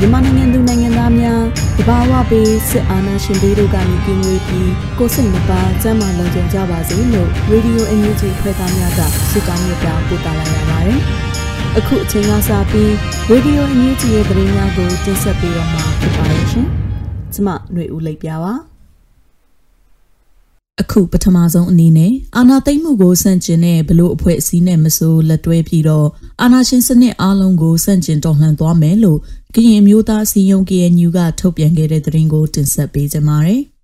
မြန်မာနိုင်ငံသူနိုင်ငံသားများတဘာဝပေးစစ်အာဏာရှင်တွေတို့ကနေကင်းဝေးပြီးကိုစိတ်နှပါစမ်းမလုံခြုံကြပါစေလို့ Radio NUG ဖွဲ့သားများကစစ်တောင်းမြတ်တာပို့တာလိုက်ရပါတယ်။အခုအချိန်ကစပြီး Radio NUG ရဲ့သတင်းများကိုတင်ဆက်ပေးတော့မှာဖြစ်ပါရဲ့ရှင်။ကျမຫນွေဦးလိပ်ပြပါ။ အခုပထမဆုံးအနေနဲ့အာနာသိမ့်မှုကိုစန့်ကျင်တဲ့ဘလို့အဖွဲ့အစည်းနဲ့မဆိုလက်တွဲပြီးတော့အာနာရှင်စနစ်အားလုံးကိုစန့်ကျင်တော်လှန်သွားမယ်လို့ကရင်မျိုးသားစီယုံ KNU ကထုတ်ပြန်ခဲ့တဲ့သတင်းကိုတင်ဆက်ပေးကြပါမယ်။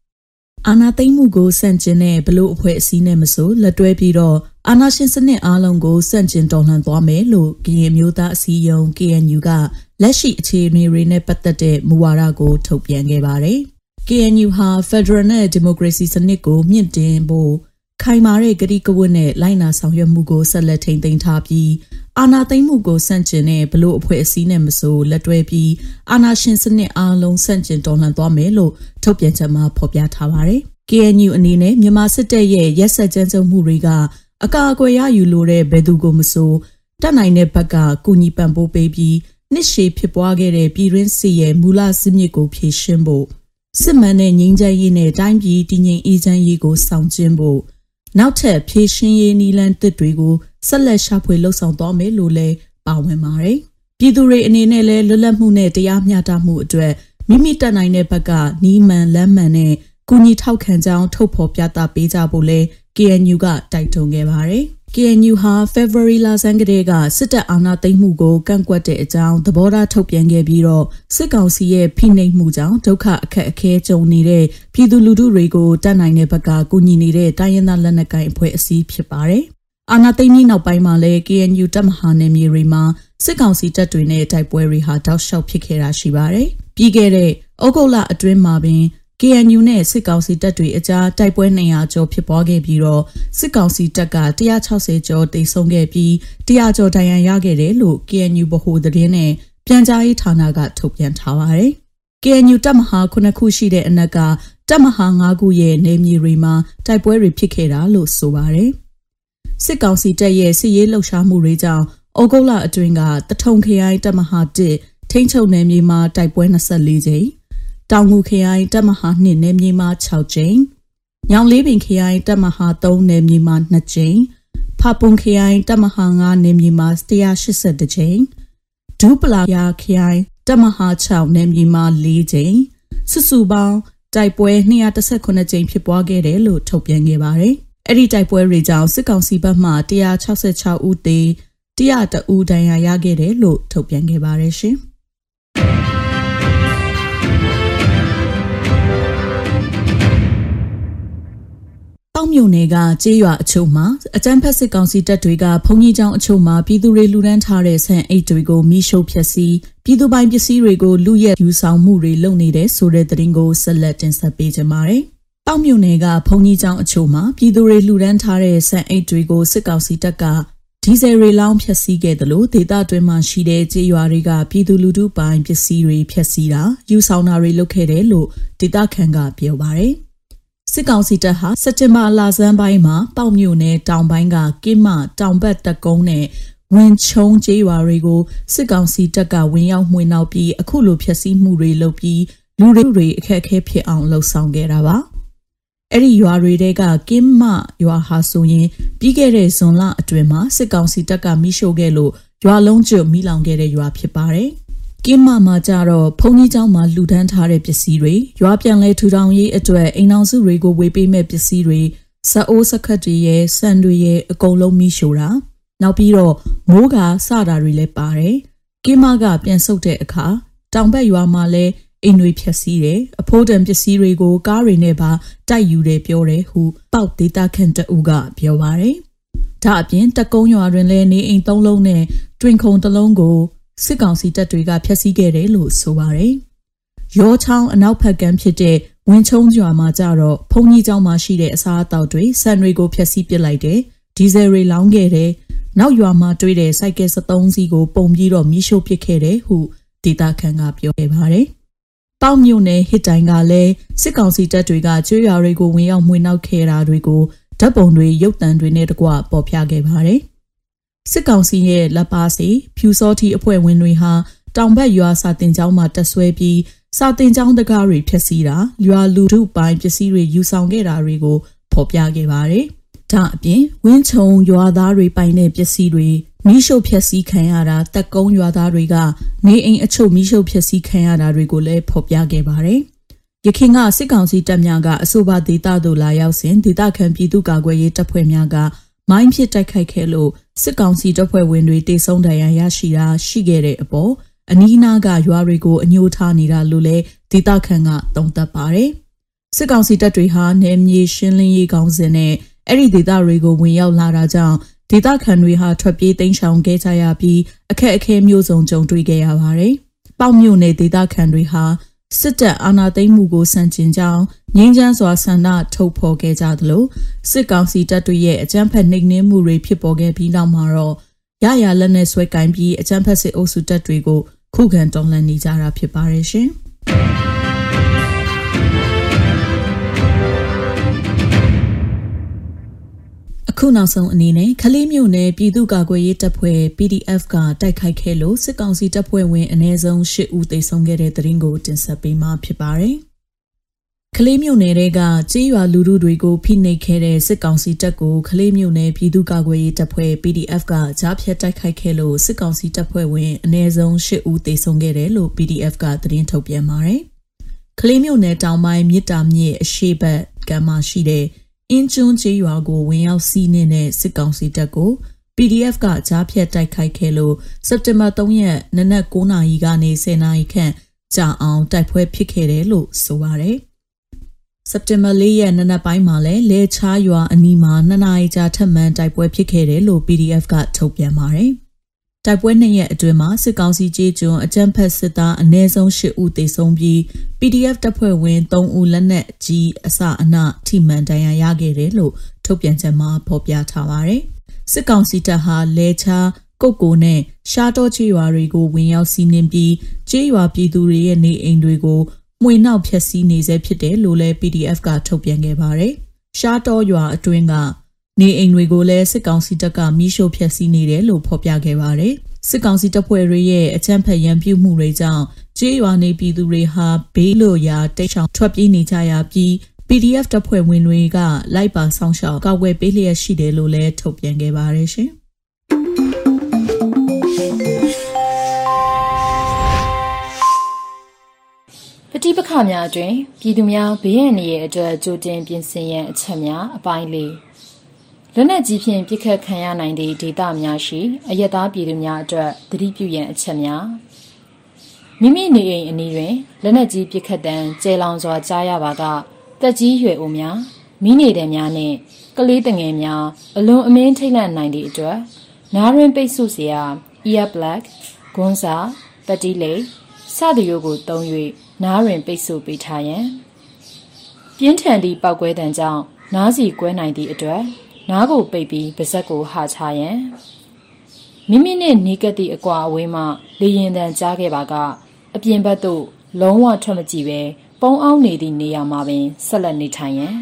အာနာသိမ့်မှုကိုစန့်ကျင်တဲ့ဘလို့အဖွဲ့အစည်းနဲ့မဆိုလက်တွဲပြီးတော့အာနာရှင်စနစ်အားလုံးကိုစန့်ကျင်တော်လှန်သွားမယ်လို့ကရင်မျိုးသားစီယုံ KNU ကလက်ရှိအခြေအနေတွေနဲ့ပတ်သက်တဲ့မူဝါဒကိုထုတ်ပြန်ခဲ့ပါတယ်။ KNU ဟာ Federal နဲ့ Democracy စနစ်ကိုမြင့်တင်ဖို့ခိုင်မာတဲ့ကတိကဝတ်နဲ့လိုက်နာဆောင်ရွက်မှုကိုဆက်လက်ထိန်းသိမ်းထားပြီးအာဏာသိမ်းမှုကိုဆန့်ကျင်တဲ့ဘလို့အဖွဲ့အစည်းနဲ့မဆိုလက်တွဲပြီးအာဏာရှင်စနစ်အားလုံးဆန့်ကျင်တော်လှန်သွားမယ်လို့ထုတ်ပြန်ချက်မှာဖော်ပြထားပါတယ်။ KNU အနေနဲ့မြန်မာစစ်တပ်ရဲ့ရက်စက်ကြမ်းကြုတ်မှုတွေကအကာအကွယ်ရယူလိုတဲ့ဘယ်သူကိုမဆိုတတ်နိုင်တဲ့ဘက်ကကုညီပံ့ပိုးပေးပြီးနှစ်ရှည်ဖြစ်ပွားခဲ့တဲ့ပြည်တွင်းစစ်ရဲ့မူလစစ်မြစ်ကိုဖြေရှင်းဖို့ စစ်မှန်တဲ့ငြိမ်းချမ်းရေးနဲ့တိုင်းပြည်တည်ငြိမ်အေးချမ်းရေးကိုဆောင်ကျဉ်ဖို့နောက်ထပ်ဖြည့်ရှင်းရေးနီလန်းတစ်တွေကိုဆက်လက်ရှာဖွေလှုပ်ဆောင်သွားမယ်လို့လည်းပါဝင်ပါတယ်။ပြည်သူတွေအနေနဲ့လည်းလွတ်လပ်မှုနဲ့တရားမျှတမှုအတွက်မိမိတက်နိုင်တဲ့ဘက်ကနီးမှန်လမ်းမှန်နဲ့ကုညီထောက်ခံကြောင်းထုတ်ဖော်ပြသပေးကြဖို့လဲ KNU ကတိုက်တွန်းခဲ့ပါတယ်။ KNU ဟာ February လဆန်းကတည်းကစစ်တပ်အာဏာသိမ်းမှုကိုကန့်ကွက်တဲ့အကြောင်းသဘောထားထုတ်ပြန်ခဲ့ပြီးတော့စစ်ကောင်စီရဲ့ဖိနှိပ်မှုကြောင့်ဒုက္ခအခက်အခဲကြုံနေတဲ့ပြည်သူလူထုတွေကိုတတ်နိုင်တဲ့ဘက်ကကူညီနေတဲ့တိုင်းရင်းသားလက်နက်ကိုင်အဖွဲ့အစည်းဖြစ်ပါတယ်။အာဏာသိမ်းပြီးနောက်ပိုင်းမှာလည်း KNU တပ်မဟာနယ်မြေတွေမှာစစ်ကောင်စီတပ်တွေနဲ့တိုက်ပွဲတွေဟာတောက်လျှောက်ဖြစ်ခဲ့တာရှိပါတယ်။ပြီးခဲ့တဲ့ဩဂုတ်လအတွင်းမှာပင် KNU နဲ့စစ်ကောင်စီတပ်တွေအကြားတိုက်ပွဲ200ကျော်ဖြစ်ပွားခဲ့ပြီးတော့စစ်ကောင်စီတပ်က160ကျော်တိတ်ဆုံးခဲ့ပြီး100ကျော်ဒဏ်ရာရခဲ့တယ်လို့ KNU ဗဟိုသတင်းနဲ့ပြန်ကြားရေးဌာနကထုတ်ပြန်ထားပါတယ်။ KNU တပ်မဟာ9ခုရှိတဲ့အနက်ကတပ်မဟာ9ခုရဲ့နေမြေတွေမှာတိုက်ပွဲတွေဖြစ်ခဲ့တာလို့ဆိုပါတယ်။စစ်ကောင်စီတပ်ရဲ့စစ်ရေးလှုပ်ရှားမှုတွေကြောင့်ဩဂုတ်လအတွင်းကတထုံခရိုင်တပ်မဟာ1ထိန်းချုပ်နယ်မြေမှာတိုက်ပွဲ24ကြိမ် တောင်ငူခရိုင်တပ်မဟာ2နယ်မြေမှာ6ကြိမ်ညောင်လေးပင်ခရိုင်တပ်မဟာ3နယ်မြေမှာ2ကြိမ်ဖာပွန်ခရိုင်တပ်မဟာ9နယ်မြေမှာ182ကြိမ်ဒူပလာယာခရိုင်တပ်မဟာ6နယ်မြေမှာ4ကြိမ်စုစုပေါင်းတိုက်ပွဲ218ကြိမ်ဖြစ်ပွားခဲ့တယ်လို့ထုတ်ပြန်ခဲ့ပါတယ်။အဲ့ဒီတိုက်ပွဲတွေကြောင့်စစ်ကောင်စီဘက်မှ166ဦးသေ100ဦးဒဏ်ရာရခဲ့တယ်လို့ထုတ်ပြန်ခဲ့ပါတယ်ရှင်။ က်မြို့နယ်ကကြေးရွာအချို့မှာအကြမ်းဖက်စစ်ကောင်စီတပ်တွေကဘုံကြီးကျောင်းအချို့မှာပြည်သူတွေလူဒန်းထားတဲ့ဆန်အိတ်တွေကိုမိရှို့ဖျက်ဆီးပြည်သူပိုင်ပစ္စည်းတွေကိုလူရဲယူဆောင်မှုတွေလုပ်နေတဲ့ဆိုတဲ့သတင်းကိုဆက်လက်တင်ဆက်ပေးကြပါမယ်။တောက်မြို့နယ်ကဘုံကြီးကျောင်းအချို့မှာပြည်သူတွေလူဒန်းထားတဲ့ဆန်အိတ်တွေကိုစစ်ကောင်စီတပ်ကဒီဇယ်ရီလောင်းဖျက်ဆီးခဲ့တယ်လို့ဒေသတွင်းမှာရှိတဲ့ကြေးရွာတွေကပြည်သူလူထုပိုင်ပစ္စည်းတွေဖျက်ဆီးတာယူဆောင်တာတွေလုပ်ခဲ့တယ်လို့ဒေသခံကပြောပါတယ်။ စစ်ကောင်စီတပ်ဟာစက်တင်ဘာလဆန်းပိုင်းမှာပေါက်မြို့နယ်တောင်ပိုင်းကကင်းမတောင်ဘက်တပ်ကုန်းနဲ့ဝင်ချုံကျေးရွာတွေကိုစစ်ကောင်စီတပ်ကဝင်ရောက်မှွေနှောက်ပြီးအခုလိုဖျက်ဆီးမှုတွေလုပ်ပြီးလူတွေအခက်အခဲဖြစ်အောင်လှုံ့ဆော်ခဲ့တာပါအဲ့ဒီရွာတွေတဲကကင်းမရွာဟာဆိုရင်ပြီးခဲ့တဲ့ဇွန်လအတွင်းမှာစစ်ကောင်စီတပ်ကမိရှို့ခဲ့လို့ရွာလုံးကျွမိလောင်ခဲ့တဲ့ရွာဖြစ်ပါတယ်။ ကင်းမမှာကြတော့ဘုံကြီးเจ้าမှာလူဒန်းထားတဲ့ပစ္စည်းတွေရွာပြန်လဲထူထောင်ရေးအတွက်အိမ်အောင်စုတွေကိုဝေပေးမဲ့ပစ္စည်းတွေစအိုးစခတ်တွေရဲ့ဆန်တွေရဲ့အကုန်လုံးမိရှို့တာနောက်ပြီးတော့မိုးကစတာတွေလည်းပါတယ်။ကင်းမကပြန်ဆုတ်တဲ့အခါတောင်ဘက်ရွာမှာလည်းအိမ်တွေဖြက်စီးတယ်အဖိုးတန်ပစ္စည်းတွေကိုကားတွေနဲ့ပါတိုက်ယူတယ်ပြောတယ်ဟုပေါက်ဒေတာခန့်တူကပြောပါတယ်ဒါအပြင်တကုံးရွာတွင်လည်းနေအိမ်သုံးလုံးနဲ့တွင်ခုံတစ်လုံးကို စစ်ကောင်စီတပ်တွေကဖျက်ဆီးခဲ့တယ်လို့ဆိုပါတယ်ရောချောင်းအနောက်ဘက်ကမ်းဖြစ်တဲ့ဝင်းချုံကျွာမှာကြတော့ဖုန်ကြီးကျောင်းမှာရှိတဲ့အစားအသောက်တွေဆန်တွေကိုဖျက်ဆီးပစ်လိုက်တယ်ဒီဇယ်တွေလောင်းခဲ့တယ်နောက်ရွာမှာတွေ့တဲ့စိုက်ကယ်73စီးကိုပုံပြီးတော့မီးရှို့ပစ်ခဲ့တယ်ဟုဒေတာခန့်ကပြောခဲ့ပါတယ်ပေါက်မြို့နယ်ဟစ်တိုင်ကလည်းစစ်ကောင်စီတပ်တွေကကျွေးရွာတွေကိုဝင်ရောက်မှွေနှောက်ခဲ့တာတွေကိုဓာတ်ပုံတွေရုပ်သံတွေနဲ့တကွပေါ်ပြခဲ့ပါတယ်။ စစ်ကောင်စီရဲ့လက်ပါစီဖြူစောတီအဖွဲ့ဝင်တွေဟာတောင်ဘက်ရွာစာတင်ကျောင်းမှာတက်ဆွဲပြီးစာတင်ကျောင်းတကားတွေဖျက်ဆီးတာရွာလူထုပိုင်းပစ္စည်းတွေယူဆောင်ခဲ့တာတွေကိုဖော်ပြခဲ့ပါတယ်။ဒါအပြင်ဝင်းချုံရွာသားတွေပိုင်တဲ့ပစ္စည်းတွေမိရှုပ်ဖြက်စီးခံရတာတက်ကုန်းရွာသားတွေကနေအိမ်အချုပ်မိရှုပ်ဖြက်စီးခံရတာတွေကိုလည်းဖော်ပြခဲ့ပါတယ်။ရခိုင်ကစစ်ကောင်စီတပ်များကအဆိုပါဒေသသို့လာရောက်စဉ်ဒေသခံပြည်သူ့ကာကွယ်ရေးတပ်ဖွဲ့များက မိုင်းဖြစ်တိုက်ခိုက်ခဲ့လို့စစ်ကောင်စီတပ်ဖွဲ့ဝင်တွေတေဆုံးဒဏ်ရာရရှိတာရှိခဲ့တဲ့အပေါ်အနီးနားကရွာတွေကိုအညှိုးထားနေတာလို့လည်းဒေသခံကသုံးသပ်ပါတယ်။စစ်ကောင်စီတပ်တွေဟာနယ်မြေရှင်းလင်းရေးကောင်းစဉ်နဲ့အဲ့ဒီဒေသတွေကိုဝင်ရောက်လာတာကြောင့်ဒေသခံတွေဟာထွက်ပြေးတိမ်းရှောင်ခဲ့ကြရပြီးအခက်အခဲမျိုးစုံကြုံတွေ့ခဲ့ရပါတယ်။ပေါ့မြို့နယ်ဒေသခံတွေဟာ စစ်တပ်အာဏာသိမ်းမှုကိုဆန့်ကျင်ကြောင်းငြိမ်းချမ်းစွာဆန္ဒထုတ်ဖော်ခဲ့ကြသလိုစစ်ကောင်စီတပ်တွေရဲ့အကြမ်းဖက်နှိမ်နင်းမှုတွေဖြစ်ပေါ်ခဲ့ပြီးနောက်မှာတော့ရရလက်နဲ့ဆွဲကင်ပြီးအကြမ်းဖက်စစ်အုပ်စုတပ်တွေကိုခုခံတော်လှန်နေကြတာဖြစ်ပါတယ်ရှင်။ အခုနောက်ဆုံးအနေနဲ့ခလေးမြို့နယ်ပြည်သူ့ကာကွယ်ရေးတပ်ဖွဲ့ PDF ကတိုက်ခိုက်ခဲ့လို့စစ်ကောင်စီတပ်ဖွဲ့ဝင်အ ਨੇ ဆုံး၈ဦးသေဆုံးခဲ့တဲ့တဲ့ရင်ကိုတင်ဆက်ပေးမှာဖြစ်ပါတယ်။ခလေးမြို့နယ်ကကြေးရွာလူထုတွေကိုဖိနှိပ်ခဲ့တဲ့စစ်ကောင်စီတပ်ကိုခလေးမြို့နယ်ပြည်သူ့ကာကွယ်ရေးတပ်ဖွဲ့ PDF ကကြားဖြတ်တိုက်ခိုက်ခဲ့လို့စစ်ကောင်စီတပ်ဖွဲ့ဝင်အ ਨੇ ဆုံး၈ဦးသေဆုံးခဲ့တယ်လို့ PDF ကသတင်းထုတ်ပြန်ပါတယ်။ခလေးမြို့နယ်တောင်ပိုင်းမြစ်တာမြစ်အရှိတ်ဘက်ကမ်းမှာရှိတဲ့ အင်းကျွန်းကျေးရွာကိုဝင်ရောက်စီးနှင်းတဲ့စစ်ကောင်စီတပ်ကို PDF ကကြားဖြတ်တိုက်ခိုက်ခဲ့လို့စက်တင်ဘာ3ရက်နနက်9နာရီကနေ10နာရီခန့်ကြာအောင်တိုက်ပွဲဖြစ်ခဲ့တယ်လို့ဆိုပါတယ်။စက်တင်ဘာ4ရက်နနက်ပိုင်းမှာလည်းလဲချားရွာအနီးမှာ2နာရီကြာထပ်မံတိုက်ပွဲဖြစ်ခဲ့တယ်လို့ PDF ကထုတ်ပြန်ပါတယ်။ တိုက်ပွဲနှစ်ရက်အတွင်းမှာစစ်ကောင်စီကြေးကျွန်းအကြမ်းဖက်စစ်သားအ ਨੇ ဆုံး၈ဦးသေဆုံးပြီး PDF တပ်ဖွဲ့ဝင်3ဦးလက်နက်ကြီးအစအနထိမှန်ဒဏ်ရာရခဲ့တယ်လို့ထုတ်ပြန်ချက်မှာဖော်ပြထားပါတယ်။စစ်ကောင်စီတပ်ဟာလဲချာကုတ်ကိုနဲ့ရှားတော့ချေရွာတွေကိုဝင်ရောက်စီးနင်းပြီးချေရွာပြည်သူတွေရဲ့နေအိမ်တွေကိုမှွေနှောက်ဖျက်ဆီးနေဆဲဖြစ်တယ်လို့လည်း PDF ကထုတ်ပြန်ခဲ့ပါတယ်။ရှားတော့ရွာအတွင်းက နေအိမ်တွေကိုလည်းစစ်ကောင်စီတပ်ကမိရှို့ဖျက်ဆီးနေတယ်လို့ဖော်ပြခဲ့ပါတယ်။စစ်ကောင်စီတပ်ဖွဲ့တွေရဲ့အကြမ်းဖက်ရန်ပြုမှုတွေကြောင့်ကျေးရွာနေပြည်သူတွေဟာဘေးလွတ်ရာတိတ်ဆောင်ထွက်ပြေးနေကြရပြီး PDF တပ်ဖွဲ့ဝင်တွေကလိုက်ပါဆောင်ရှောက်ကောက်ွယ်ပေးလျက်ရှိတယ်လို့လည်းထုတ်ပြန်ခဲ့ပါတယ်ရှင်။ပဋိပက္ခများအတွင်ပြည်သူများဘေးရန်နေရအတွက်ကြိုတင်ပြင်ဆင်ရန်အချက်များအပိုင်းလေး လက်နက်ကြီးဖြင့်ပစ်ခတ်ခံရနိုင်သည့်ဒေသများရှိအရက်သားပြည်သူများအတွက်သတိပြုရန်အချက်များမိမိနေအိမ်အနီးတွင်လက်နက်ကြီးပစ်ခတ်တံကျဲလောင်စွာကြားရပါကတက်ကြီးရွယ်အိုများမိနေတဲ့များနှင့်ကလေးတငယ်များအလွန်အမင်းထိတ်လန့်နိုင်သည့်အတွက်နားရင်ပိတ်ဆို့စရာ ear plug ဂွန်းစာပတိလိတ်စသည့်ရိုးကိုတုံး၍နားရင်ပိတ်ဆို့ပေးထားရန်ပြင်းထန်သည့်ပောက်ကွဲတံကြောင့်နားစီကွဲနိုင်သည့်အတွက် နားကိုပိတ်ပြီးပါဇက်ကိုဟာချရန်မိမိနဲ့နီးကပ်သည့်အကွာအဝေးမှလေရင်တန်ကြားခဲ့ပါကအပြင်ဘက်သို့လုံးဝထွက်မကြည့်ပဲပုံအောင်နေသည့်နေရာမှာပင်ဆက်လက်နေထိုင်ရန်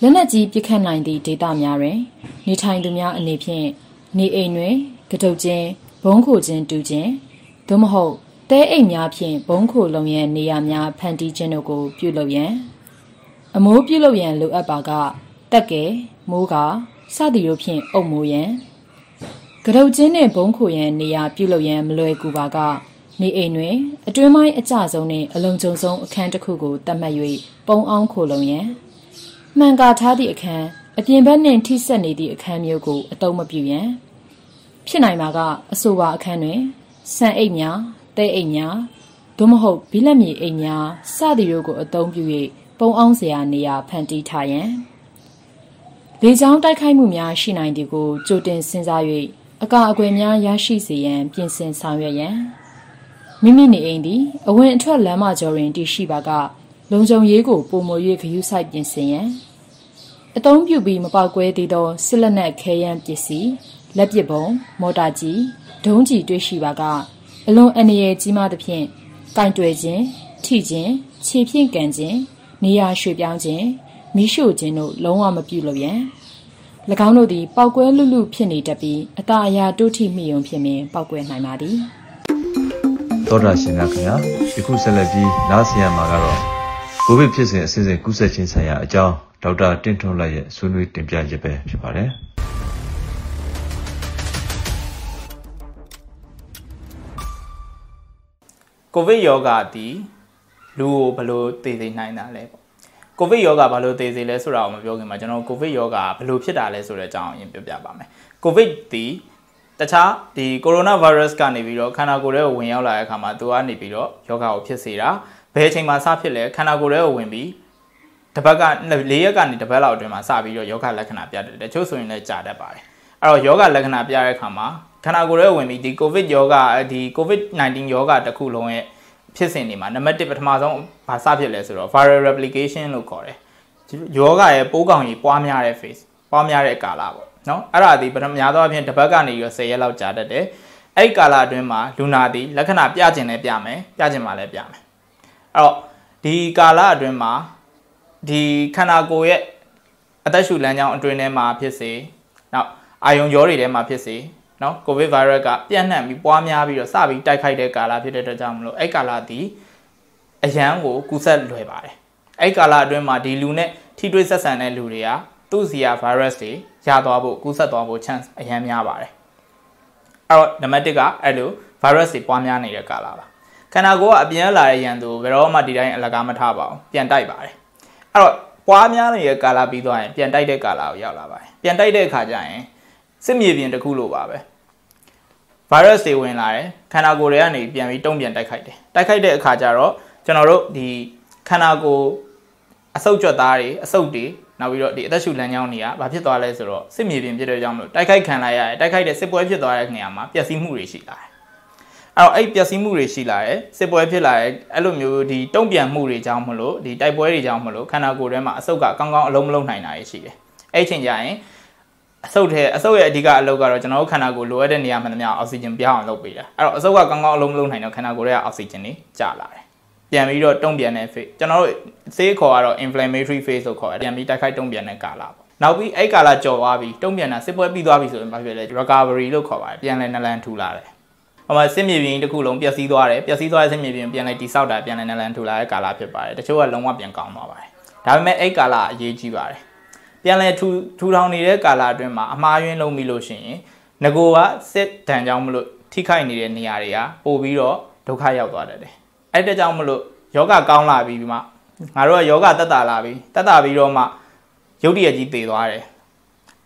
လက်နက်ကြီးပစ်ခတ်နိုင်သည့်ဒေသများတွင် နေထိုင်သူများအနေဖြင့်နေအိမ်တွင်ကတုတ်ချင်းဘုံခိုခြင်းတူခြင်းသို့မဟုတ်တဲအိမ်များဖြင့်ဘုံခိုလုံရန်နေရာများဖန်တီးခြင်းတို့ကိုပြုလုပ်ရန်အမိုးပြုလုပ်ရန်လိုအပ်ပါက တက်ကဲမိုးကစသည်တို့ဖြင့်အုပ်မိုးရန်ကရုတ်ချင်းနှင့်ဘုံခိုရန်နေရာပြုလုပ်ရန်မလွယ်ကူပါကနေအိမ်တွင်အတွင်းပိုင်းအကျဆုံးနှင့်အလုံးကျုံဆုံးအခန်းတစ်ခုကိုတတ်မှတ်၍ပုံအောင်ခိုလုံရန်မှန်ကာထားသည့်အခန်းအပြင်ဘက်နှင့်ထိဆက်နေသည့်အခန်းမျိုးကိုအတုံးမပြုရန်ဖြစ်နိုင်ပါကအဆိုပါအခန်းတွင်ဆန်အိတ်များတဲအိတ်များသို့မဟုတ်ဘီလက်မြေအိတ်များစသည်တို့ကိုအသုံးပြု၍ပုံအောင်စရာနေရာဖန်တီးထားရန် လေကြောင်းတိုက်ခိုက်မှုများရှိနိုင်သည်ကိုကြိုတင်စဉ်းစား၍အကာအကွယ်များရရှိစေရန်ပြင်ဆင်ဆောင်ရွက်ရန်မိမိနေအိမ်သည်အဝင်အထွက်လမ်းမကျော်တွင်တည်ရှိပါကလုံခြုံရေးကိုပုံမွေ၍ဂရုစိုက်ပြင်ဆင်ရန်အသုံးပြုပြီးမပေါက်ကွဲသေးသောစစ်လက်နက်ခဲယမ်းပစ္စည်းလက်ပစ်ပုံမော်တာကြီးဒုံးကြီးတွေ့ရှိပါကအလွန်အန္တရာယ်ကြီးမားသဖြင့်ကင်တွယ်ခြင်းထိခြင်းခြေဖြင့်ကန်ခြင်းနေရာရွှေ့ပြောင်းခြင်း မိရှို့ခြင်းတို့လုံးဝမပြုလုပ်ရန်၎င်းတို့သည်ပောက်ကွဲလူလူဖြစ်နေတတ်ပြီးအตาအရာတိုးထိမိယုံဖြစ်မင်ပောက်ကွဲနိုင်ပါသည်သောတာရှင်များခင်ဗျာယခုဆက်လက်ပြီးနားဆင်ရမှာကတော့ကိုဗစ်ဖြစ်စဉ်အစဉ်စဉ်ကူးစက်ခြင်းဆိုင်ရာအကြောင်းဒေါက်တာတင့်ထွန်းလိုက်ရဲ့ဆွေးနွေးတင်ပြချက်ပဲဖြစ်ပါတယ်ကိုဗစ်ယောဂသည်လူကိုဘယ်လိုသိသိနိုင်တာလဲပေါ့ ကိုဗစ်ယောဂဘာလို့သိစေလဲဆိုတာကိုမပြောခင်မှာကျွန်တော်ကိုဗစ်ယောဂဘယ်လိုဖြစ်တာလဲဆိုတဲ့အကြောင်းအရင်ပြောပြပါမယ်ကိုဗစ်သည်တခြားဒီကိုရိုနာဗိုင်းရပ်စ်ကနေပြီးတော့ခန္ဓာကိုယ်ထဲကိုဝင်ရောက်လာတဲ့အခါမှာသူကနေပြီးတော့ယောဂကိုဖြစ်စေတာဘယ်အချိန်မှာစဖြစ်လဲခန္ဓာကိုယ်ထဲကိုဝင်ပြီးတပတ်က၄ရက်ကနေတပတ်လောက်အတွင်းမှာစပြီးတော့ယောဂလက္ခဏာပြတတ်တယ်တချို့ဆိုရင်လည်းကြာတတ်ပါတယ်အဲ့တော့ယောဂလက္ခဏာပြတဲ့အခါမှာခန္ဓာကိုယ်ထဲဝင်ပြီးဒီကိုဗစ်ယောဂဒီ COVID-19 ယောဂတစ်ခုလုံးရဲ့ ဖြစ်စဉ်တွေမှာနံပါတ်1ပထမဆုံးဘာစဖြစ်လဲဆိုတော့ viral replication လို့ခေါ်တယ်ယောဂရဲ့ပိုးကောင်ကြီးပွားများတဲ့ phase ပွားများတဲ့ကာလပေါ့နော်အဲ့ဒါဒီပထမများသောအားဖြင့်တစ်ပတ်ကနေပြီးတော့10ရက်လောက်ကြာတတ်တယ်အဲ့ဒီကာလအတွင်းမှာလူနာသည်လက္ခဏာပြကျင်လည်းပြမယ်ပြကျင်မှလည်းပြမယ်အဲ့တော့ဒီကာလအတွင်းမှာဒီခန္ဓာကိုယ်ရဲ့အသက်ရှူလမ်းကြောင်းအတွင်းထဲမှာဖြစ်စေနောက်အာယုံကြောတွေထဲမှာဖြစ်စေ နော်ကိုဗစ်ဗိုင်းရပ်ကပြန့်နှံ့ပြီးပွားများပြီးတော့စပြီးတိုက်ခိုက်တဲ့ကာလဖြစ်တဲ့အတွက်ကြောင့်မလို့အဲ့ကာလသည်အရန်ကိုကူးစက်လွယ်ပါတယ်အဲ့ကာလအတွင်းမှာဒီလူနဲ့ထိတွေ့ဆက်ဆံတဲ့လူတွေကသူ့စီယာ virus တွေရသွားဖို့ကူးစက်သွားဖို့ chance အရန်များပါတယ်အဲ့တော့နံပါတ်1ကအဲ့လို virus တွေပွားများနေတဲ့ကာလပါခန္ဓာကိုယ်ကအပြန်လာတဲ့ရန်သူဘယ်တော့မှဒီတိုင်းအလကားမထားပါဘူးပြန်တိုက်ပါတယ်အဲ့တော့ပွားများနေတဲ့ကာလပြီးသွားရင်ပြန်တိုက်တဲ့ကာလကိုရောက်လာပါတယ်ပြန်တိုက်တဲ့အခါကျရင် စစ်မြေပြင်တစ်ခုလိုပါပဲ virus တွေဝင်လာတယ်ခန္ဓာကိုယ်တွေကနေပြန်ပြီးတုံ့ပြန်တိုက်ခိုက်တယ်တိုက်ခိုက်တဲ့အခါကျတော့ကျွန်တော်တို့ဒီခန္ဓာကိုယ်အဆုတ်ကြွက်သားတွေအဆုတ်တွေနောက်ပြီးတော့ဒီအသက်ရှူလမ်းကြောင်းတွေကဘာဖြစ်သွားလဲဆိုတော့စစ်မြေပြင်ဖြစ်တဲ့ကြောင့်မလို့တိုက်ခိုက်ခံလိုက်ရတယ်တိုက်ခိုက်တဲ့စစ်ပွဲဖြစ်သွားတဲ့နေရာမှာပျက်စီးမှုတွေရှိလာတယ်အဲ့တော့အဲ့ပျက်စီးမှုတွေရှိလာတယ်စစ်ပွဲဖြစ်လာတယ်အဲ့လိုမျိုးဒီတုံ့ပြန်မှုတွေကြောင့်မလို့ဒီတိုက်ပွဲတွေကြောင့်မလို့ခန္ဓာကိုယ်ထဲမှာအဆုတ်ကကောင်းကောင်းအလုံးမလုံးနိုင်တာရှိတယ်အဲ့ချိန်ကျရင် အဆုတ်ထဲအဆုတ်ရဲ့အဓိကအလုပ်ကတော့ကျွန်တော်တို့ခန္ဓာကိုယ်လိုအပ်တဲ့နေရာမှန်သမျှအောက်ဆီဂျင်ပြောင်းအောင်လုပ်ပေးတာအဲ့တော့အဆုတ်ကကောင်းကောင်းအလုံးမလုံးနိုင်တော့ခန္ဓာကိုယ်ရဲ့အောက်ဆီဂျင်တွေကျလာတယ်ပြန်ပြီးတော့တုံ့ပြန်တဲ့ phase ကျွန်တော်တို့ဆေးခေါ်ကတော့ inflammatory phase လို့ခေါ်တယ်ပြန်ပြီးတိုက်ခိုက်တုံ့ပြန်တဲ့ကာလပေါ့နောက်ပြီးအဲ့ကာလကြော်သွားပြီးတုံ့ပြန်တာစစ်ပွဲပြီးသွားပြီဆိုရင်ဘာဖြစ်လဲ recovery လို့ခေါ်ပါတယ်ပြန်လဲနလန်ထူလာတယ်ဟိုမှာစစ်မြေပြင်တစ်ခုလုံးပျက်စီးသွားတယ်ပျက်စီးသွားတဲ့စစ်မြေပြင်ပြန်လဲတိဆောက်တာပြန်လဲနလန်ထူလာတဲ့ကာလဖြစ်ပါတယ်တချို့ကလုံးဝပြန်ကောင်းသွားပါတယ်ဒါပေမဲ့အဲ့ကာလအရေးကြီးပါတယ် ပြန်လဲထူထူထောင်နေတဲ့ကာလအတွင်းမှာအမှားယွင်းလုံးပြီလို့ရှိရင်ငကိုကစစ်တန်ကြောင်းမလို့ထိခိုက်နေတဲ့နေရာတွေကပို့ပြီးတော့ဒုက္ခရောက်သွားတတ်တယ်အဲ့တဲ့ကြောင့်မလို့ယောဂကောင်းလာပြီးမှငါတို့ကယောဂတက်တာလာပြီးတက်တာပြီးတော့မှရုပ်တရက်ကြီးတည်သွားတယ်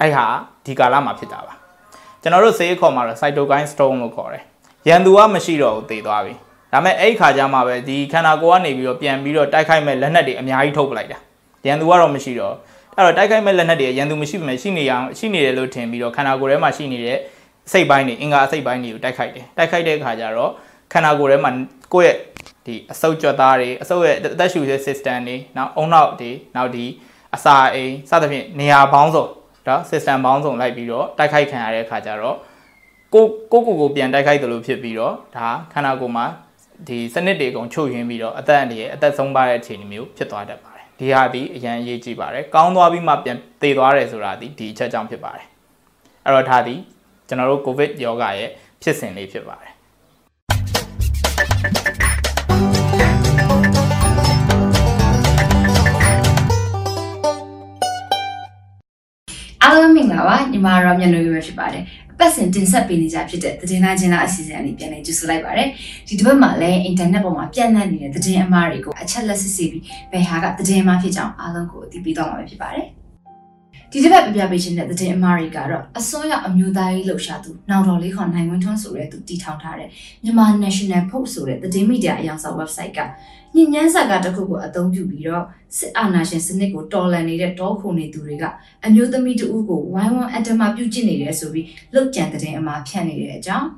အဲ့ဟာဒီကာလမှာဖြစ်တာပါကျွန်တော်တို့ဆေးခေါ်မှာတော့ cytokine storm လို့ခေါ်တယ်ရန်သူကမရှိတော့ဘူးတည်သွားပြီဒါပေမဲ့အဲ့ခါကျမှပဲဒီခန္ဓာကိုယ်ကနေပြီးတော့ပြန်ပြီးတော့တိုက်ခိုက်မဲ့လက်နက်တွေအများကြီးထုတ်ပလိုက်တာရန်သူကတော့မရှိတော့ အဲ့တော့တိုက်ခိုက်မဲ့လက်နက်တွေရန်သူမရှိမှရှိနေအောင်ရှိနေတယ်လို့ထင်ပြီးတော့ခန္ဓာကိုယ်ထဲမှာရှိနေတဲ့စိတ်ပိုင်းတွေအင်္ဂါအစိတ်ပိုင်းတွေကိုတိုက်ခိုက်တယ်တိုက်ခိုက်တဲ့အခါကျတော့ခန္ဓာကိုယ်ထဲမှာကိုယ့်ရဲ့ဒီအဆုတ်ကြွသားတွေအဆုတ်ရဲ့အသက်ရှူတဲ့ system တွေနောက်အုံနောက်တွေနောက်ဒီအစာအိမ်စသဖြင့်နေရာပေါင်းစုံဒါ system ပေါင်းစုံလိုက်ပြီးတော့တိုက်ခိုက်ခံရတဲ့အခါကျတော့ကိုကိုကိုကိုပြန်တိုက်ခိုက်တယ်လို့ဖြစ်ပြီးတော့ဒါခန္ဓာကိုယ်မှာဒီစနစ်တွေအကုန်ချုပ်ယွင်းပြီးတော့အသက်အန္တရာယ်အသက်ဆုံးပါတဲ့အခြေအနေမျိုးဖြစ်သွားတတ်ပါတယ် ဒီဟာဒီအရန်အရေးကြီးပါတယ်ကောင်းသွားပြီးမှပြန်တည်သွားတယ်ဆိုတာဒီဒီအချက်ကြောင့်ဖြစ်ပါတယ်အဲ့တော့ဒါဒီကျွန်တော်တို့ကိုဗစ်ယောဂရဲ့ဖြစ်စဉ်လေးဖြစ်ပါတယ်အားလုံးမင်္ဂလာပါညီမရောမျက်နှာရပဲဖြစ်ပါတယ် ပတ်စဉ်တင်ဆက်ပေးနေကြဖြစ်တဲ့သတင်းသားချင်းသားအစီအစဉ်အနေပြန်လည်ကြိုဆိုလိုက်ပါတယ်ဒီတစ်ပတ်မှာလည်းအင်တာနက်ပေါ်မှာပြန့်နှံ့နေတဲ့သတင်းအမှားတွေကိုအချက်လက်စစ်စစ်ပြီးဘယ်ဟာကသတင်းအမှားဖြစ်ကြောင်းအားလုံးကိုအသိပေးသွားမှာဖြစ်ပါတယ် ဒီတစ်ပတ်ပြပြပေးခြင်းတဲ့သတင်းအမှားတွေကတော့အစိုးရအမျိုးသားရေးလှုပ်ရှားသူနောက်တော်လေးခေါ်နိုင်ဝင်းထွန်းဆိုတဲ့သူတည်ထောင်ထားတဲ့မြန်မာ National Post ဆိုတဲ့သတင်းမီဒီယာအယောင်ဆောင် website ကညဉ့်ညမ်းစာကတစ်ခုကိုအသုံးပြုပြီးတော့စစ်အာဏာရှင်စနစ်ကိုတော်လှန်နေတဲ့တောခုနေသူတွေကအမျိုးသမီးတဦးကိုဝိုင်းဝန်းအတ္တမပြုကျင့်နေတယ်ဆိုပြီးလှုပ်ကြံတဲ့အမှာဖြန့်နေတဲ့အကြောင်း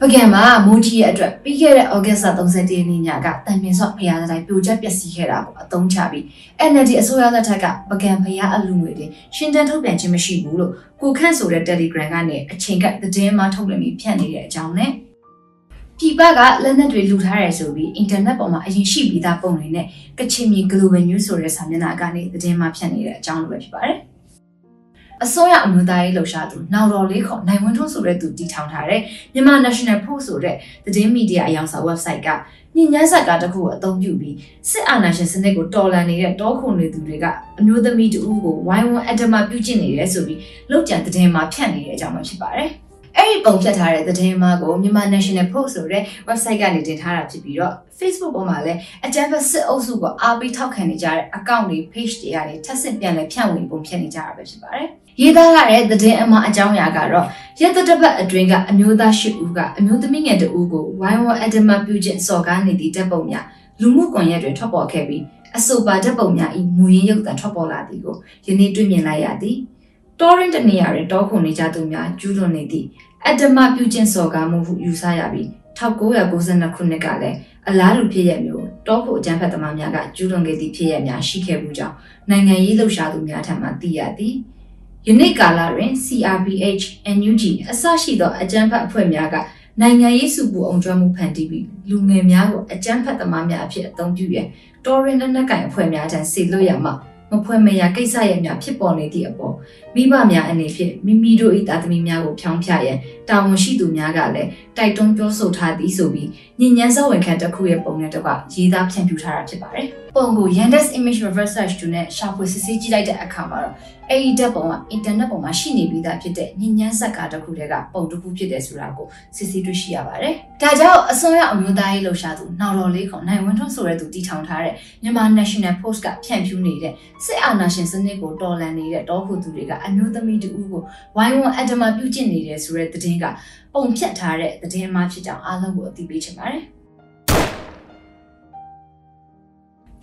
ပကံမှာမိုးကြီးရဲ့အတွက်ပြီးခဲ့တဲ့ဩဂတ်စ်31ရက်နေ့ညကတန်မြင့်စော့ဖရားတိုင်းပြိုကျပျက်စီးခဲ့တာကိုအသုံးချပြီး NLD အစိုးရလက်ထက်ကပကံဖရားအလူငွေတွေရှင်းတန်းထုတ်ပြန်ခြင်းမရှိဘူးလို့ကိုခန့်ဆိုတဲ့ Telegram ကနေအချိန်ကသတင်းမှထုတ်လွှင့်ပြီးဖြန့်နေတဲ့အကြောင်းနဲ့ပြည်ပကလက်နက်တွေလူထားရဲဆိုပြီးအင်တာနက်ပေါ်မှာအရင်ရှိပြီးသားပုံတွေနဲ့ကချင်မြေ Global News ဆိုတဲ့စာမျက်နှာကနေသတင်းမှဖြန့်နေတဲ့အကြောင်းလိုပဲဖြစ်ပါတယ်။ အစိုးရအမျိုးသားရေးလှုပ်ရှားသူနောက်တော်လေးခေါ်နိုင်ဝင်းထွန်းဆိုတဲ့သူတည်ထောင်ထားတဲ့မြန်မာ National Post ဆိုတဲ့သတင်းမီဒီယာအယောင်ဆောင် website ကညဉ့်ညမ်းဆက်ကားတစ်ခုကိုအသုံးပြုပြီးစစ်အာဏာရှင်စနစ်ကိုတော်လှန်နေတဲ့တောခုနေသူတွေကအမျိုးသမီးတဦးကိုဝိုင်းဝန်းအတ္တမပြုကျင့်နေတယ်ဆိုပြီးလောက်ကျန်သတင်းမှာဖြန့်နေတဲ့အကြောင်းပဲဖြစ်ပါတယ်။ အဲ့ဒီပုံဖြတ်ထားတဲ့သတင်းမှာကိုမြန်မာ National Post ဆိုတဲ့ website ကနေတင်ထားတာဖြစ်ပြီးတော့ Facebook ပေါ်မှာလည်းအကြမ်းဖက်စစ်အုပ်စုကိုအားပေးထောက်ခံနေကြတဲ့ account တွေ page တွေကနေထပ်ဆင့်ပြန်လည်ဖြန့်ဝေပုံဖြတ်နေကြတာပဲဖြစ်ပါတယ်။ရေးသားရတဲ့သတင်းအမှားအကြောင်းအရာကတော့ရက်သက်တစ်ပတ်အတွင်းကအမျိုးသားရှိဦးကအမျိုးသမီးငယ်တဦးကိုဝိုင်းဝန်းအဒမပြုခြင်းစော်ကားနေသည့်တပ်ပုံများလူမှုကွန်ရက်တွေထွက်ပေါ်ခဲ့ပြီးအဆိုပါတပ်ပုံများဤမူရင်းရုပ်သံထွက်ပေါ်လာသည်ကိုယနေ့တွေ့မြင်လိုက်ရသည်။ torrent တနေရာတွင်တောခုန်နေကြသူများကျူးလွန်နေသည့်အတ္တမပြုကျင့်စော်ကားမှုဟုယူဆရပြီး1992ခုနှစ်ကလည်းအလားတူဖြစ်ရမျိုးတောဖို့အကြမ်းဖက်သမားများကကျူးလွန်ခဲ့သည့်ဖြစ်ရများရှိခဲ့မှုကြောင့်နိုင်ငံရေးလှုပ်ရှားသူများထံမှသိရသည်ယနေ့ကာလတွင် CRPH, NUG အစရှိသောအကြမ်းဖက်အဖွဲ့များကနိုင်ငံရေးစုပူအောင်ကျွမ်းမှုဖန်တီးပြီးလူငယ်များကိုအကြမ်းဖက်သမားများအဖြစ်အသုံးပြုရန်တော်ရင်လက်နက်ကင်အဖွဲ့များထံဆေလွတ်ရမှမဖွယ်မရကိစ္စရဲ့များဖြစ်ပေါ်နေသည့်အပေါ် မိဘများအနေဖြင့်မိမိတို့၏သားသမီးများကိုဖြောင်းဖြရန်တာဝန်ရှိသူများကလည်းတိုက်တွန်းပြောဆိုထားသည်ဆိုပြီးညဉ့်ညမ်းစောဝင်ခံတစ်ခုရဲ့ပုံနဲ့တော့ရေးသားဖြန့်ဖြူးထားတာဖြစ်ပါတယ်။ပုံကို Yandex Image Reverse Search တူနဲ့ရှာဖွေစစ်ဆေးကြည့်လိုက်တဲ့အခါမှာတော့အဲဒီဓာတ်ပုံကအင်တာနက်ပေါ်မှာရှိနေပြီးသားဖြစ်တဲ့ညဉ့်ညမ်းဆက်ကားတစ်ခုတည်းကပုံတစ်ခုဖြစ်တယ်ဆိုတာကိုစစ်ဆေးတွေ့ရှိရပါတယ်။ဒါကြောင့်အစွန်းရောက်အမျိုးသားရေးလှုပ်ရှားသူနောက်တော်လေးခေါ်နိုင်ဝင်းထွန်းဆိုတဲ့သူတည်ထောင်ထားတဲ့မြန်မာ National Post ကဖြန့်ဖြူးနေတဲ့စစ်အာဏာရှင်စနစ်ကိုတော်လှန်နေတဲ့တောခုသူတွေကအမျိုးသမီးတူကိုဝိုင်းဝန်းအတ္တမပြုကျင့်နေတယ်ဆိုတဲ့သတင်းကပုံဖြတ်ထားတဲ့သတင်းအမှားဖြစ်ကြောင်းအားလုံးကိုအသိပေးချင်ပါတယ်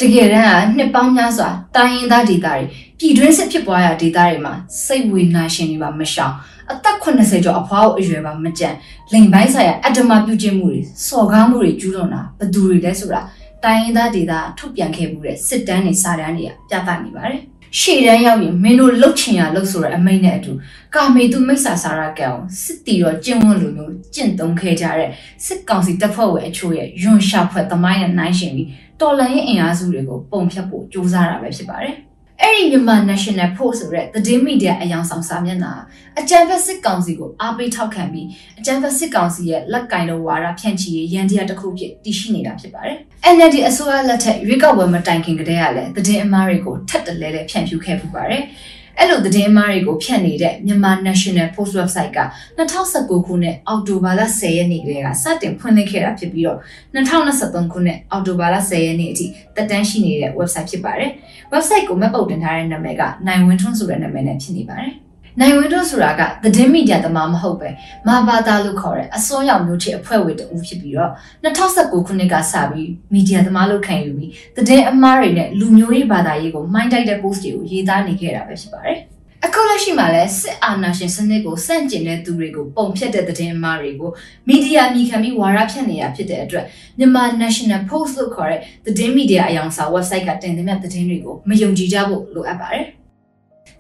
တကယ်တမ်းကနှစ်ပေါင်းများစွာတိုင်းရင်းသားဒေသတွေပြည်တွင်းစစ်ဖြစ်ပွားရာဒေသတွေမှာစိတ်ဝေနာရှင်တွေပါမရှောင်အသက်80ကျော်အဖွားအရွယ်ပါမကြံလိန်ပိုင်းဆိုင်ရာအတ္တမပြုကျင့်မှုတွေစော်ကားမှုတွေကျူးလွန်တာဘယ်သူတွေလဲဆိုတာတိုင်းရင်းသားဒေသထုတ်ပြန်ခဲ့မှုတဲ့စစ်တမ်းတွေစာတမ်းတွေကပြသနေပါတယ် ရှေ့တန်းရောက်ရင်မင်းတို့လှုပ်ချင်ရလှုပ်ဆိုတဲ့အမိန့်နဲ့အတူကာမေသူမိစ္ဆာစာရကံကိုစစ်တီရောကျင့်ဝတ်လိုမျိုးကျင့်သုံးခဲ့ကြတဲ့စစ်ကောင်စီတပ်ဖွဲ့ဝင်အချို့ရဲ့ယွန်ရှာဖွဲ့သမိုင်းနဲ့နှိုင်းယှဉ်ပြီးတော်လှန်ရေးအင်အားစုတွေကိုပုံဖြတ်ဖို့ကြိုးစားတာပဲဖြစ်ပါတယ်။ အဲ့ဒီမြန်မာ National Post ဆိုတဲ့သတင်းမီဒီယာအယောင်ဆောင်စာမျက်နှာအကြံဖက်စစ်ကောင်စီကိုအားပေးထောက်ခံပြီးအကြံဖက်စစ်ကောင်စီရဲ့လက်ကင်လိုဝါဒဖြန့်ချီရေးရန်တရားတစ်ခုဖြစ်တည်ရှိနေတာဖြစ်ပါတယ်။ NLD အစိုးရလက်ထက်ရွေးကောက်ပွဲမတိုင်ခင်ကတည်းကလည်းသတင်းအမှားတွေကိုထပ်တလဲလဲဖြန့်ဖြူးခဲ့ပူပါတယ်။ အဲ့လိုသတင်းအမှားတွေကိုဖြန့်နေတဲ့မြန်မာ National Post website က2019ခုနှစ်အောက်တိုဘာလ10ရက်နေ့ကလေးကစတင်ဖွင့်လှစ်ခဲ့တာဖြစ်ပြီးတော့2023ခုနှစ်အောက်တိုဘာလ10ရက်နေ့အထိတက်တန်းရှိနေတဲ့ website ဖြစ်ပါတယ်။ website ကိုမှတ်ပုံတင်ထားတဲ့နာမည်ကနိုင်ဝင်းထွန်းဆိုတဲ့နာမည်နဲ့ဖြစ်နေပါတယ်။ နိုင်ဝင်းတို့ဆိုတာကသတင်းမီဒီယာသမားမဟုတ်ပဲမာဘာသာလို့ခေါ်တဲ့အစွန်းရောက်မျိုးချစ်အဖွဲ့ဝင်တဦးဖြစ်ပြီးတော့2019ခုနှစ်ကစပြီးမီဒီယာသမားလို့ခံယူပြီးသတင်းအမှားတွေနဲ့လူမျိုးရေးဘာသာရေးကိုမိုင်းတိုက်တဲ့ post တွေကိုရေးသားနေခဲ့တာပဲဖြစ်ပါတယ်။အခုလက်ရှိမှာလဲစစ်အာဏာရှင်စနစ်ကိုစန့်ကျင်တဲ့သူတွေကိုပုံဖြတ်တဲ့သတင်းအမှားတွေကိုမီဒီယာအမိခံပြီးဝါရဖြန့်နေရဖြစ်တဲ့အတွက်မြန်မာ National Post လို့ခေါ်တဲ့သတင်းမီဒီယာအယောင်စာ website ကတင်သွင်းတဲ့သတင်းတွေကိုမယုံကြည်ကြဖို့လိုအပ်ပါတယ်။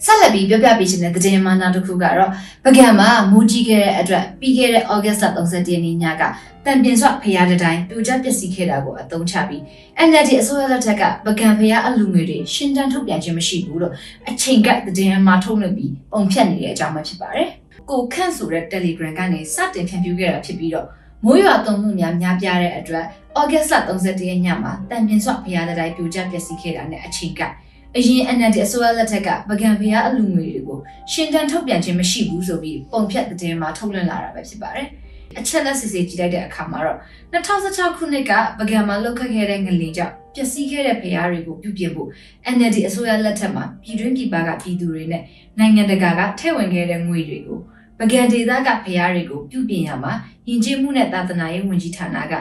ဆက်လက်ပြီးပြောပြပေးခြင်းတဲ့သတင်းမှနောက်တစ်ခုကတော့ပကံမှာမူကြီးခဲ့တဲ့အတွက်ပြီးခဲ့တဲ့ဩဂတ်စ်31ရက်နေ့ညကတန်ပြင်စွဖရားတတိုင်းပြိုကျပျက်စီးခဲ့တာကိုအသုံးချပြီး NLD အစိုးရလက်ထက်ကပကံဖရားအလူငွေတွေရှင်းတန်းထုတ်ပြန်ခြင်းမရှိဘူးလို့အချိန်ကသတင်းအမှားထုတ်လွှင့်ပြီးပုံဖြတ်နေတဲ့အကြောင်းပဲဖြစ်ပါတယ်။ကိုခန့်ဆိုတဲ့ Telegram ကနေစတင်ဖြန့်ဖြူးခဲ့တာဖြစ်ပြီးတော့မိုးရွာသွန်းမှုများများပြားတဲ့အတွက်ဩဂတ်စ်31ရက်ညမှာတန်ပြင်စွဖရားတတိုင်းပြိုကျပျက်စီးခဲ့တာနဲ့အချိန်က အရင် NLD အစိုးရလက်ထက်ကပကံဖျားအလူငွေတွေကိုရှင်းတန်းထုတ်ပြန်ခြင်းမရှိဘူးဆိုပြီးပုံဖြတ်တဲ့မှာထုတ်လွှင့်လာတာပဲဖြစ်ပါတယ်။အချက်လက်စစ်စစ်ကြည့်လိုက်တဲ့အခါမှာတော့2016ခုနှစ်ကပကံမှာလောက်ခတ်ခဲ့တဲ့ငလင်ကြောင့်ပျက်စီးခဲ့တဲ့ဖျားတွေကိုပြုပြင်ဖို့ NLD အစိုးရလက်ထက်မှာပြည်တွင်းပြည်ပကပြည်သူတွေနဲ့နိုင်ငံတကာကထည့်ဝင်ခဲ့တဲ့ငွေတွေကိုပကံဒေသကဖျားတွေကိုပြုပြင်ရမှာယဉ်ကျေးမှုနဲ့သာသနာရေးဝန်ကြီးဌာနက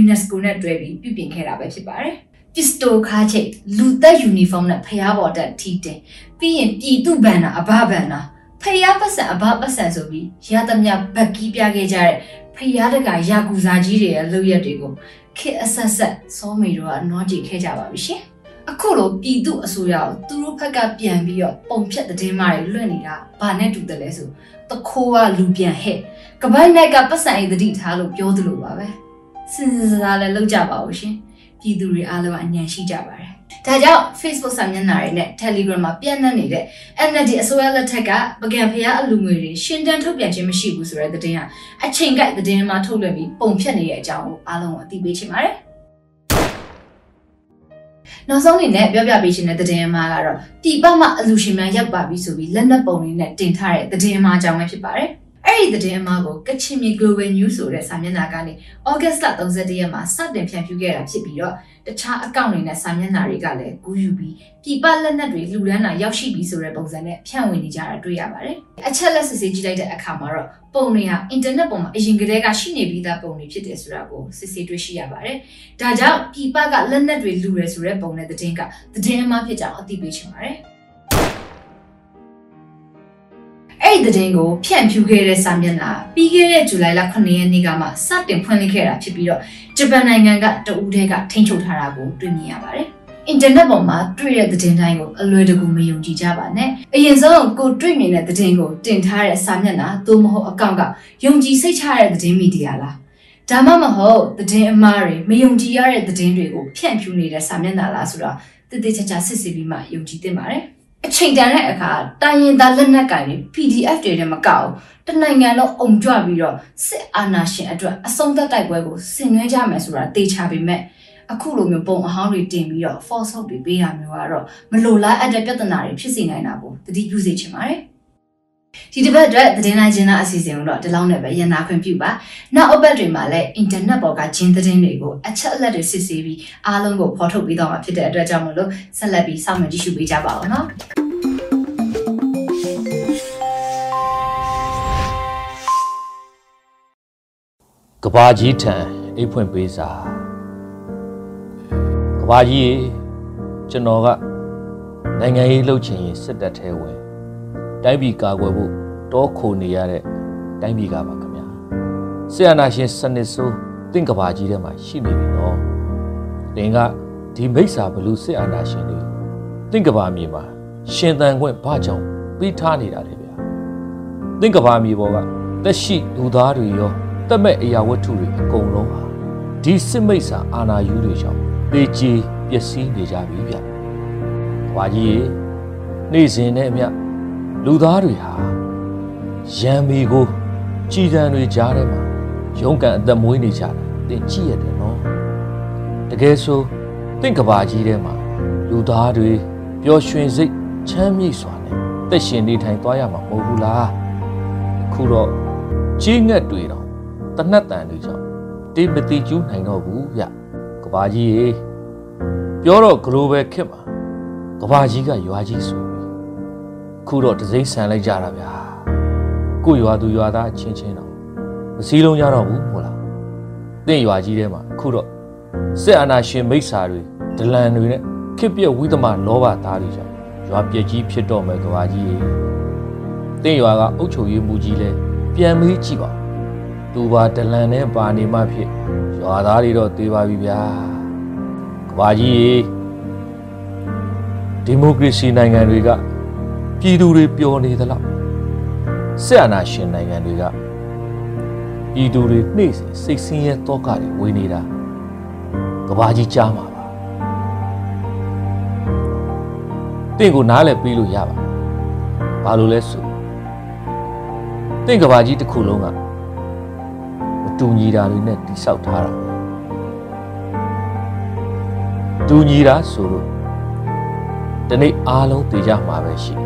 UNESCO နဲ့တွဲပြီးပြုပြင်ခဲ့တာပဲဖြစ်ပါတယ်။ ပစ္စတိုခါချိတ်လူသက်ယူနီဖောင်းနဲ့ဖျားပေါ်တက်ထီတင်ပြီးရင်ပြည်သူဘန်နာအဘဘန်နာဖျားပတ်စံအဘပတ်စံဆိုပြီးရသမျှဘက်ကီးပြခဲ့ကြတဲ့ဖျားတကရာကူစာကြီးတွေရဲ့လုပ်ရက်တွေကိုခေအဆက်ဆက်စောမေတို့ကနွားကြည့်ခဲ့ကြပါပြီရှင်။အခုလိုပြည်သူအစိုးရကိုသူတို့ဘက်ကပြန်ပြီးတော့ပုံဖြတ်တဲ့င်းမာတွေလွှင့်နေတာဘာနဲ့တူတယ်လဲဆိုတခိုးကလူပြန်ဟဲ့ကပိုက်နိုင်ကပတ်စံအိတ်တိထားလို့ပြောသလိုပါပဲစဉ်းစားလည်းလောက်ကြပါဦးရှင် ပြည်သူတွေအားလုံးအညံရှိကြပါတယ်ဒါကြောင့် Facebook စာမျက်နှာတွေနဲ့ Telegram မှာပြန့်နှံ့နေတဲ့ NLD အစိုးရလက်ထက်ကပကံဖျားအလူငွေတွေရှင်းတန်းထုတ်ပြန်ခြင်းမရှိဘူးဆိုတဲ့သတင်းကအချိန်ကိုက်သတင်းမှာထုတ်လွှင့်ပြီးပုံဖြတ်နေတဲ့အကြောင်းကိုအားလုံးကိုအသိပေးချင်ပါတယ်နောက်ဆုံးအနေနဲ့ပြောပြပေးခြင်းတဲ့သတင်းအမှားကတော့ဒီပမှအလူရှင်များရောက်ပါပြီဆိုပြီးလက်နက်ပုံတွေနဲ့တင်ထားတဲ့သတင်းအမှားအကြောင်းပဲဖြစ်ပါတယ်။ အဲ့ဒီသတင်းအမှားကိုကချင်မြေ Global News ဆိုတဲ့စာမျက်နှာကနေ August လ31ရက်မှာစတင်ဖြန့်ဖြူးခဲ့တာဖြစ်ပြီးတော့တခြားအကောင့်တွေနဲ့စာမျက်နှာတွေကလည်းကူးယူပြီးပြည်ပလက်နက်တွေလူဒန်းတာရောက်ရှိပြီးဆိုတဲ့ပုံစံနဲ့ဖြန့်ဝေနေကြတာတွေ့ရပါတယ်။အချက်လက်စစ်ဆေးကြည့်လိုက်တဲ့အခါမှာတော့ပုံတွေဟာအင်တာနက်ပေါ်မှာအရင်ကတည်းကရှိနေပြီးသားပုံတွေဖြစ်တယ်ဆိုတာကိုစစ်ဆေးတွေ့ရှိရပါတယ်။ဒါကြောင့်ပြည်ပကလက်နက်တွေလူရဲဆိုတဲ့ပုံနဲ့သတင်းကသတင်းအမှားဖြစ်ကြောင်းအသိပေးချင်ပါတယ်။ အဲ့ဒီတဲ့ကိုဖြန့်ဖြူးခဲ့တဲ့စာမျက်နှာပြီးခဲ့တဲ့ဇူလိုင်လ9ရက်နေ့ကမှစတင်ဖွင့်လှစ်ခဲ့တာဖြစ်ပြီးတော့ဂျပန်နိုင်ငံကတဦးတည်းကထိန်းချုပ်ထားတာကိုတွေ့မြင်ရပါတယ်။အင်တာနက်ပေါ်မှာတွေ့တဲ့သတင်းတိုင်းကိုအလွယ်တကူမယုံကြည်ကြပါနဲ့။အရင်ဆုံးကိုတွေ့မြင်တဲ့သတင်းကိုတင်ထားတဲ့စာမျက်နှာသို့မဟုတ်အကောင့်ကယုံကြည်စိတ်ချတဲ့သတင်းမီဒီယာလား။ဒါမှမဟုတ်သတင်းအမှားတွေမယုံကြည်ရတဲ့သတင်းတွေကိုဖြန့်ဖြူးနေတဲ့စာမျက်နှာလားဆိုတော့တည်တည်ချာချာစစ်ဆေးပြီးမှယုံကြည်သင့်ပါတယ်။ အချိန်တန်တဲ့အခါတိုင်းရင်သားလက်နက်ကင်တွေ PDF တွေနဲ့မကောက်တနိုင်ငံလုံးအုံကြွပြီးတော့စစ်အာဏာရှင်အတွက်အဆုံးသတ်တိုက်ပွဲကိုဆင်နွှဲကြမယ်ဆိုတာတေချာပေမဲ့အခုလိုမျိုးပုံအဟောင်းတွေတင်ပြီးတော့ false hope တွေပေးတာမျိုးကတော့မလိုလားအပ်တဲ့ပြဿနာတွေဖြစ်စေနိုင်တာကိုတတိပြုစေချင်ပါတယ် ဒီတစ်ပတ်အတွက်သတင်းလိုက်ခြင်းသားအစီအစဉ်ကိုတော့ဒီလောက်နဲ့ပဲရန်နာခွင့်ပြုပါနောက်အပတ်တွေမှာလည်း internet ပေါ်ကဂျင်းသတင်းတွေကိုအချက်အလက်တွေစစ်ဆေးပြီးအားလုံးကိုဖော်ထုတ်ပေးတော့မှာဖြစ်တဲ့အတွက်ကြောင့်မလို့ဆက်လက်ပြီးစောင့်မျှော်ကြည့်ရှုပေးကြပါဦးနော်ကဘာကြီးထံအိတ်ဖွင့်ပေးစာကဘာကြီးကျွန်တော်ကနိုင်ငံရေးလှုပ်ချင်ရင်စစ်တပ်ထဲဝင် တိုင်းပြည်ကာကွယ်ဖို့တောခိုနေရတဲ့တိုင်းပြည်ကပါခင်ဗျာဆီယနာရှင်စနစ်ဆိုးတင့်ကဘာကြီးထဲမှာရှိနေပြီနော်တင်ကဒီမိစ္ဆာဘလူစစ်အာဏာရှင်တွေတင့်ကဘာမြေမှာရှင်သန်ခွင့်ဘာကြောင့်ပြီးထားနေတာလဲဗျာတင့်ကဘာမြေပေါ်ကတက်ရှိလူသားတွေရောတတ်မဲ့အရာဝတ္ထုတွေအကုန်လုံးဟာဒီစစ်မိတ်ဆာအာနာယူတွေကြောင့်ပေချီပျက်စီးနေကြပြီဗျ။ဘာကြီးနေ့စဉ်နဲ့အမျှ လူသားတွေဟာရံမီကိုကြည်တံတွေကြားထဲမှာရုန်းကန်အသက်မွေးနေကြတာသင်ကြည့်ရတယ်နော်။တကယ်ဆိုတင့်ကဘာကြီးထဲမှာလူသားတွေပျော်ရွှင်စိတ်ချမ်းမြေ့စွာနဲ့တက်ရှင်နေထိုင်သွားရမှာမဟုတ်ဘူးလား။ခုတော့ကြီးငတ်တွေတော့တနတ်တန်တွေကြောင့်တေးမတိကျူးနိုင်တော့ဘူးဗျကဘာကြီးရေပြောတော့ global ခက်မှာကဘာကြီးကရွာကြီးဆိုပြီး ခုတော့တစိမ့်ဆန်လိုက်ကြတာဗျာကိုရွာသူရွာသားအချင်းချင်းတော့မစည်းလုံးကြတော့ဘူးမို့လားတင့်ရွာကြီးထဲမှာခုတော့စစ်အာဏာရှင်မိစ္ဆာတွေဒလန်တွေနဲ့ခစ်ပြက်ဝိသမလောဘသားတွေကြောင့်ရွာပြက်ကြီးဖြစ်တော့မယ်ကဘာကြီးရေတင့်ရွာကအုတ်ချုပ်ရေးမူကြီးလဲပြန်မေးကြည့်ပါသူပါဒလန်နဲ့ပါနေမှဖြစ်ရွာသားတွေတော့သေးပါပြီဗျာကဘာကြီးဒီမိုကရေစီနိုင်ငံတွေက ပြည်သူတွေပျော်နေသလားဆက်အာဏာရှင်နိုင်ငံတွေကပြည်သူတွေနှိမ့်စေစိတ်ဆင်းရဲတော့ကတွေဝေနေတာကဘာကြီးကြားမှာပါတင့်ကိုနားလည်ပြီးလို့ရပါဘာလို့လဲဆိုတင့်ကဘာကြီးတစ်ခုလုံးကတူညီတာတွေနဲ့တိဆောက်ထားတာတူညီတာဆိုလို့ဒီနေ့အားလုံးသိကြမှာပဲရှိ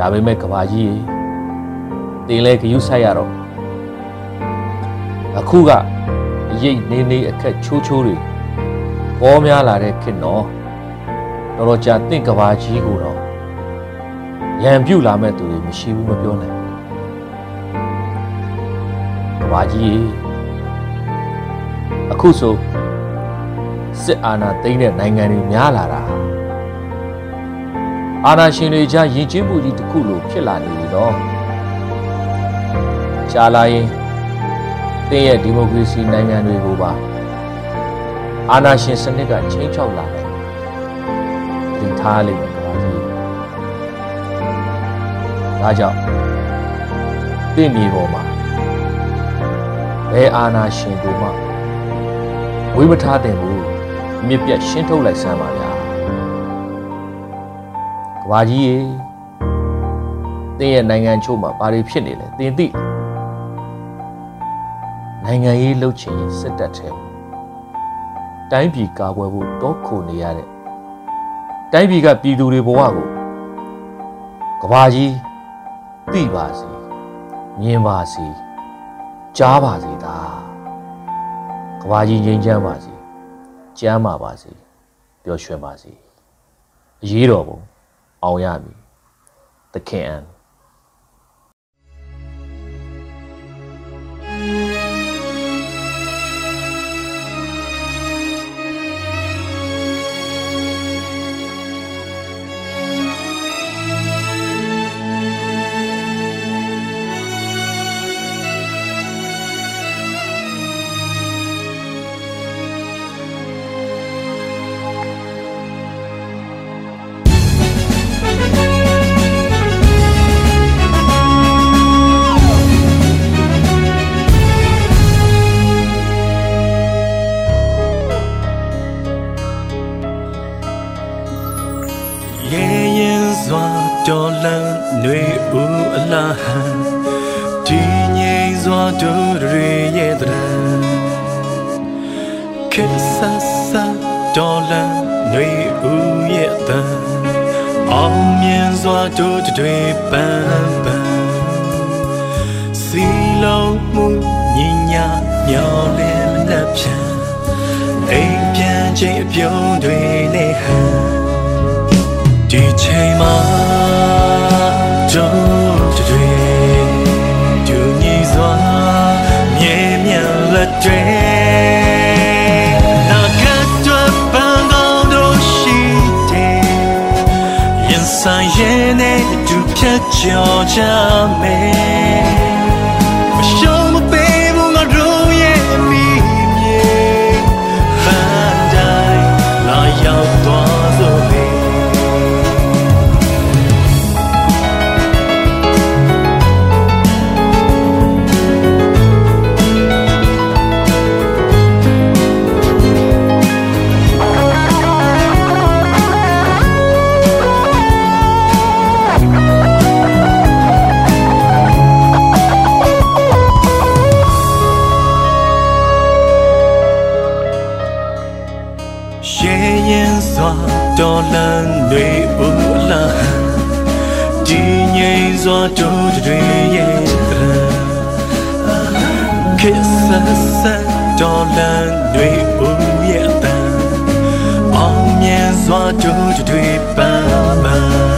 ဒါပေမဲ့ကဘာကြီးတင်လဲဂယုဆိုင်ရတော့အခုကအရေးနေနေအခက်ချိုးချိုးတွေပေါ်များလာတဲ့ခေတ်နော်တော်တော်ကြာတင့်ကဘာကြီးကိုတော့ရံပြုတ်လာမဲ့သူတွေမရှိဘူးမပြောနိုင်ကဘာကြီးအခုဆိုစစ်အာဏာသိမ်းတဲ့နိုင်ငံတွေများလာတာ အာဏာရှင်တွေကြားယဉ်ကျေးမှုကြီးတစ်ခုလိုဖြစ်လာနေပြီတော့ရှားလာရင်တင်းရဲ့ဒီမိုကရေစီနိုင်ငံတွေကိုပါအာဏာရှင်စနစ်ကချိန်ချောက်လာတယ်ဒီထားလိမ့်မယ်ကွာကြီးဒါကြောင့်တင့်မြေပေါ်မှာဘယ်အာဏာရှင်ကိုမှဝိမထားတဲ့ဘူးမြစ်ပြတ်ရှင်းထုတ်လိုက်စမ်းပါဗျာ ကဘာကြီးရေတင်းရဲ့နိုင်ငံချို့မှာဘာတွေဖြစ်နေလဲတင်းသိနိုင်ငံရေးလှုပ်ချင်ရင်စစ်တပ်ထဲတိုင်းပြည်ကာကွယ်ဖို့တောခိုနေရတဲ့တိုင်းပြည်ကပြည်သူတွေဘဝကိုကဘာကြီးသိပါစေမြင်ပါစေကြားပါစေသာကဘာကြီးငြိမ်းချမ်းပါစေကျမ်းမာပါစေပျော်ရွှင်ပါစေအရေးတော်ပုံ အောင်ရမည်သခင်အ အောင်မြင်စွာတို့တွေပန်းပန်းစီလုံးမှုညညာမျောလင်းလက်ဖြံအိမ်ပြန်ချိန်အပြုံးတွေနဲ့ဟန်ဒီချိန်မှာတို့တွေဒူညီစွာမြဲမြံလက်တွေ ဆိုင်ရင်နဲ့ဒူဖြတ်ကျော်ကြမယ် တော်လန်တွေဦးရဲ့တန်အောင်မြင်စွာတို့တွေပန်းပန်း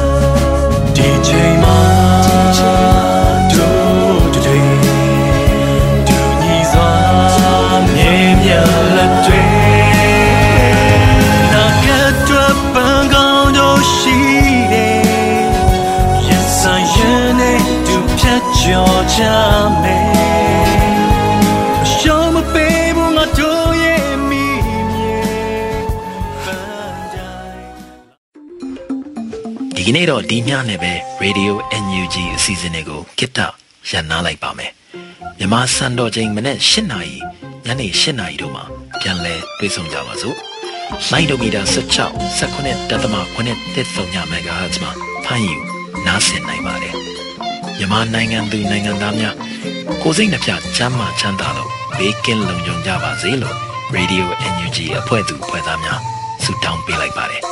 ဒီကနေ့တော့ဒီညနဲ့ပဲ Radio NUG အစီအစဉ်လေးကိုကိတ္တရန်နာလိုက်ပါမယ်မြန်မာစံတော်ချိန်မနေ့၈နာရီညနေ၈နာရီတို့မှာပြန်လည်တွေ့ဆုံကြပါစို့လိုင်းဒိုမီတာ16 19တက်သမ9တက်ဆုံည MHz မှာဖမ်းယူနားဆင်နိုင်ပါတယ်မြန်မာနိုင်ငံသူနိုင်ငံသားများကိုယ်စိတ်နှပြချမ်းမာချမ်းသာလို့ဘေးကင်းလုံခြုံကြပါစေလို့ Radio NUG အဖွဲ့သူအဖွဲ့သားများဆုတောင်းပေးလိုက်ပါတယ်